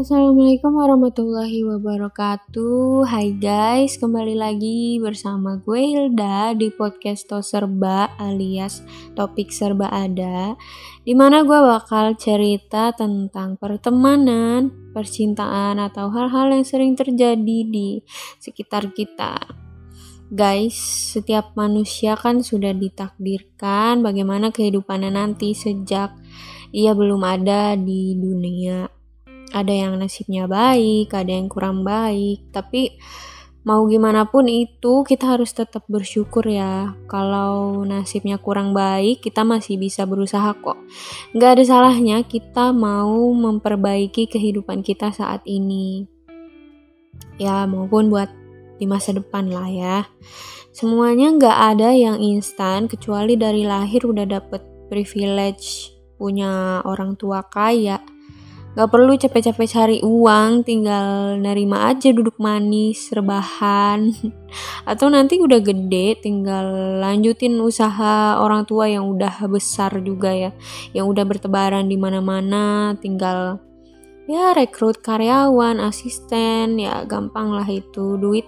Assalamualaikum warahmatullahi wabarakatuh. Hai guys, kembali lagi bersama gue Hilda di podcast To Serba alias Topik Serba Ada Di mana gue bakal cerita tentang pertemanan, percintaan, atau hal-hal yang sering terjadi di sekitar kita. Guys, setiap manusia kan sudah ditakdirkan bagaimana kehidupannya nanti sejak ia belum ada di dunia ada yang nasibnya baik, ada yang kurang baik, tapi mau gimana pun itu kita harus tetap bersyukur ya. Kalau nasibnya kurang baik, kita masih bisa berusaha kok. Gak ada salahnya kita mau memperbaiki kehidupan kita saat ini. Ya maupun buat di masa depan lah ya. Semuanya gak ada yang instan kecuali dari lahir udah dapet privilege punya orang tua kaya Gak perlu capek-capek cari uang, tinggal nerima aja duduk manis, rebahan. Atau nanti udah gede, tinggal lanjutin usaha orang tua yang udah besar juga ya. Yang udah bertebaran di mana-mana, tinggal ya rekrut karyawan, asisten, ya gampang lah itu. Duit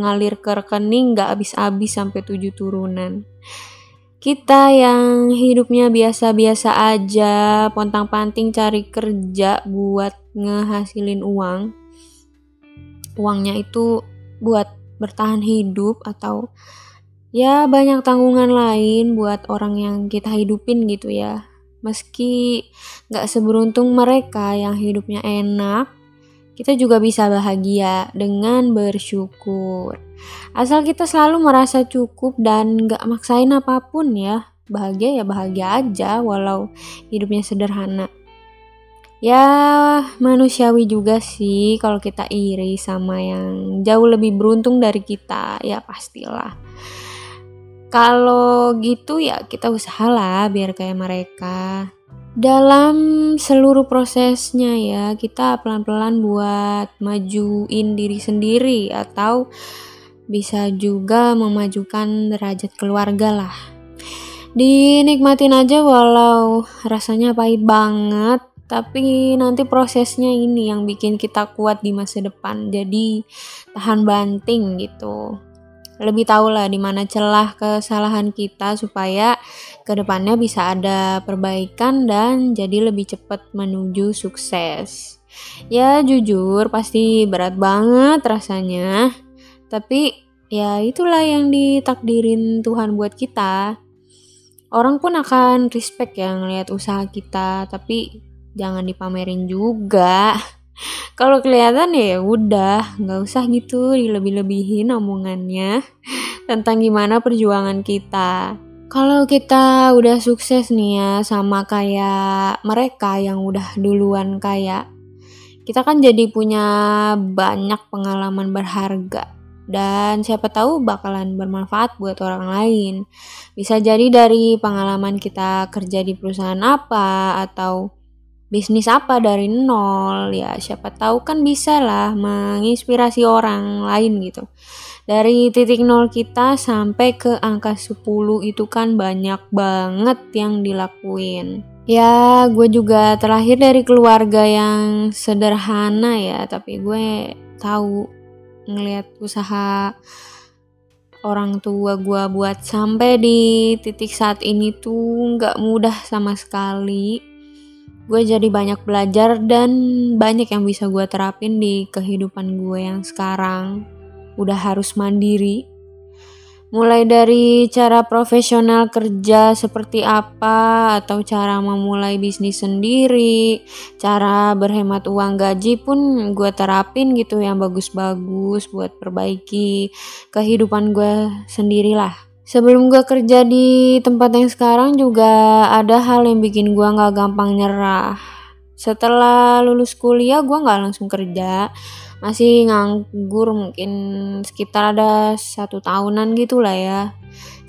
ngalir ke rekening gak habis-habis sampai tujuh turunan kita yang hidupnya biasa-biasa aja, pontang-panting cari kerja buat ngehasilin uang. Uangnya itu buat bertahan hidup atau ya banyak tanggungan lain buat orang yang kita hidupin gitu ya. Meski gak seberuntung mereka yang hidupnya enak, kita juga bisa bahagia dengan bersyukur. Asal kita selalu merasa cukup dan gak maksain apa pun ya. Bahagia ya bahagia aja walau hidupnya sederhana. Ya manusiawi juga sih kalau kita iri sama yang jauh lebih beruntung dari kita. Ya pastilah. Kalau gitu ya kita usahalah biar kayak mereka dalam seluruh prosesnya ya kita pelan-pelan buat majuin diri sendiri atau bisa juga memajukan derajat keluarga lah. Dinikmatin aja walau rasanya pahit banget tapi nanti prosesnya ini yang bikin kita kuat di masa depan jadi tahan banting gitu. Lebih tahu lah di mana celah kesalahan kita supaya ke depannya bisa ada perbaikan dan jadi lebih cepat menuju sukses. Ya jujur pasti berat banget rasanya, tapi ya itulah yang ditakdirin Tuhan buat kita. Orang pun akan respect ya ngeliat usaha kita, tapi jangan dipamerin juga. Kalau kelihatan ya udah nggak usah gitu dilebih-lebihin omongannya tentang gimana perjuangan kita. Kalau kita udah sukses nih ya sama kayak mereka yang udah duluan kayak kita kan jadi punya banyak pengalaman berharga dan siapa tahu bakalan bermanfaat buat orang lain. Bisa jadi dari pengalaman kita kerja di perusahaan apa atau bisnis apa dari nol ya siapa tahu kan bisa lah menginspirasi orang lain gitu dari titik nol kita sampai ke angka 10 itu kan banyak banget yang dilakuin ya gue juga terlahir dari keluarga yang sederhana ya tapi gue tahu ngelihat usaha orang tua gue buat sampai di titik saat ini tuh nggak mudah sama sekali. Gue jadi banyak belajar dan banyak yang bisa gue terapin di kehidupan gue yang sekarang. Udah harus mandiri mulai dari cara profesional kerja seperti apa atau cara memulai bisnis sendiri cara berhemat uang gaji pun gue terapin gitu yang bagus-bagus buat perbaiki kehidupan gue sendirilah Sebelum gue kerja di tempat yang sekarang juga ada hal yang bikin gue gak gampang nyerah. Setelah lulus kuliah gue gak langsung kerja, masih nganggur mungkin sekitar ada satu tahunan gitu lah ya.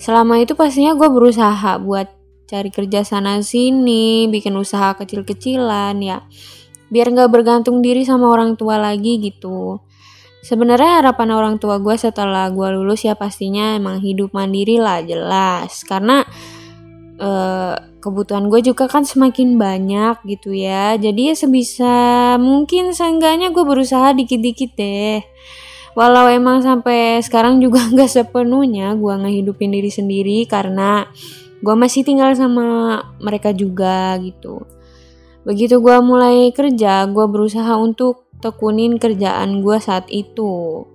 Selama itu pastinya gue berusaha buat cari kerja sana sini, bikin usaha kecil-kecilan ya. Biar gak bergantung diri sama orang tua lagi gitu. Sebenarnya harapan orang tua gue setelah gue lulus ya pastinya emang hidup mandiri lah jelas karena uh, kebutuhan gue juga kan semakin banyak gitu ya. Jadi ya sebisa mungkin seenggaknya gue berusaha dikit-dikit deh. Walau emang sampai sekarang juga nggak sepenuhnya gue ngehidupin diri sendiri karena gue masih tinggal sama mereka juga gitu. Begitu gue mulai kerja gue berusaha untuk tekunin kerjaan gue saat itu.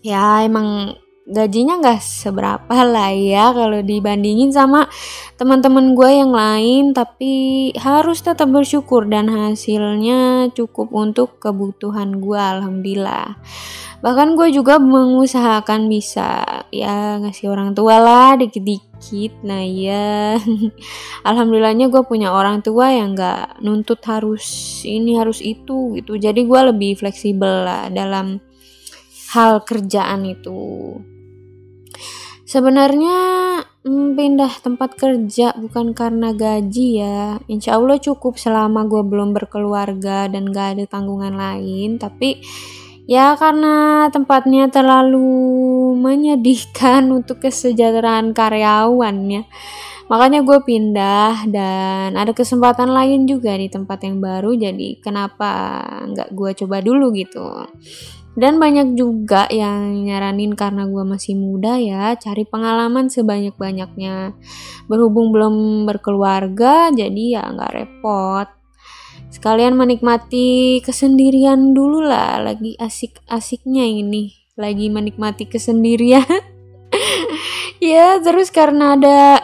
Ya emang gajinya nggak seberapa lah ya kalau dibandingin sama teman-teman gue yang lain tapi harus tetap bersyukur dan hasilnya cukup untuk kebutuhan gue alhamdulillah. Bahkan gue juga mengusahakan bisa ya ngasih orang tua lah dikit-dikit. Nah ya alhamdulillahnya gue punya orang tua yang nggak nuntut harus ini harus itu gitu. Jadi gue lebih fleksibel lah dalam hal kerjaan itu Sebenarnya hmm, pindah tempat kerja bukan karena gaji ya. Insya Allah cukup selama gue belum berkeluarga dan gak ada tanggungan lain. Tapi ya karena tempatnya terlalu menyedihkan untuk kesejahteraan karyawannya. Makanya gue pindah dan ada kesempatan lain juga di tempat yang baru. Jadi kenapa nggak gue coba dulu gitu dan banyak juga yang nyaranin karena gue masih muda ya cari pengalaman sebanyak-banyaknya. Berhubung belum berkeluarga jadi ya nggak repot. Sekalian menikmati kesendirian dulu lah lagi asik-asiknya ini. Lagi menikmati kesendirian. Ya terus karena ada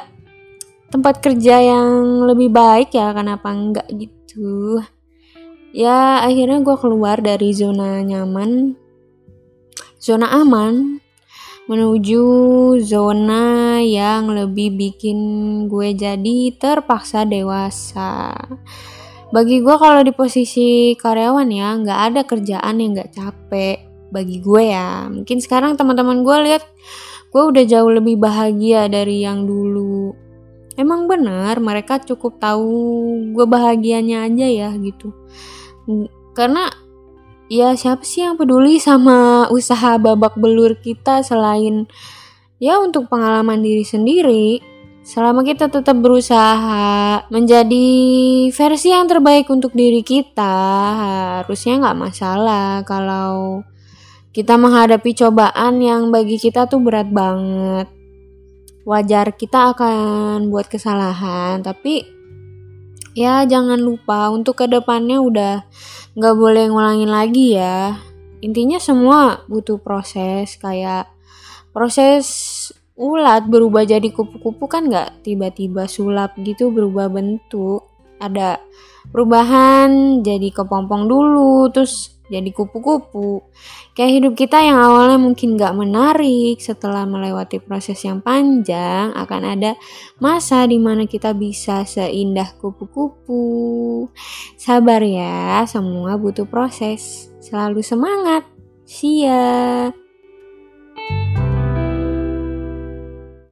tempat kerja yang lebih baik ya kenapa enggak gitu ya akhirnya gue keluar dari zona nyaman zona aman menuju zona yang lebih bikin gue jadi terpaksa dewasa. Bagi gue kalau di posisi karyawan ya nggak ada kerjaan yang nggak capek bagi gue ya. Mungkin sekarang teman-teman gue lihat gue udah jauh lebih bahagia dari yang dulu. Emang bener mereka cukup tahu gue bahagianya aja ya gitu karena ya siapa sih yang peduli sama usaha babak belur kita selain ya untuk pengalaman diri sendiri? Selama kita tetap berusaha menjadi versi yang terbaik untuk diri kita harusnya nggak masalah kalau kita menghadapi cobaan yang bagi kita tuh berat banget. Wajar kita akan buat kesalahan tapi ya jangan lupa untuk ke depannya udah nggak boleh ngulangin lagi ya. Intinya semua butuh proses kayak proses ulat berubah jadi kupu-kupu kan nggak tiba-tiba sulap gitu berubah bentuk. Ada perubahan jadi kepompong dulu terus jadi kupu-kupu. Kayak hidup kita yang awalnya mungkin gak menarik setelah melewati proses yang panjang akan ada masa di mana kita bisa seindah kupu-kupu. Sabar ya, semua butuh proses. Selalu semangat. Ya.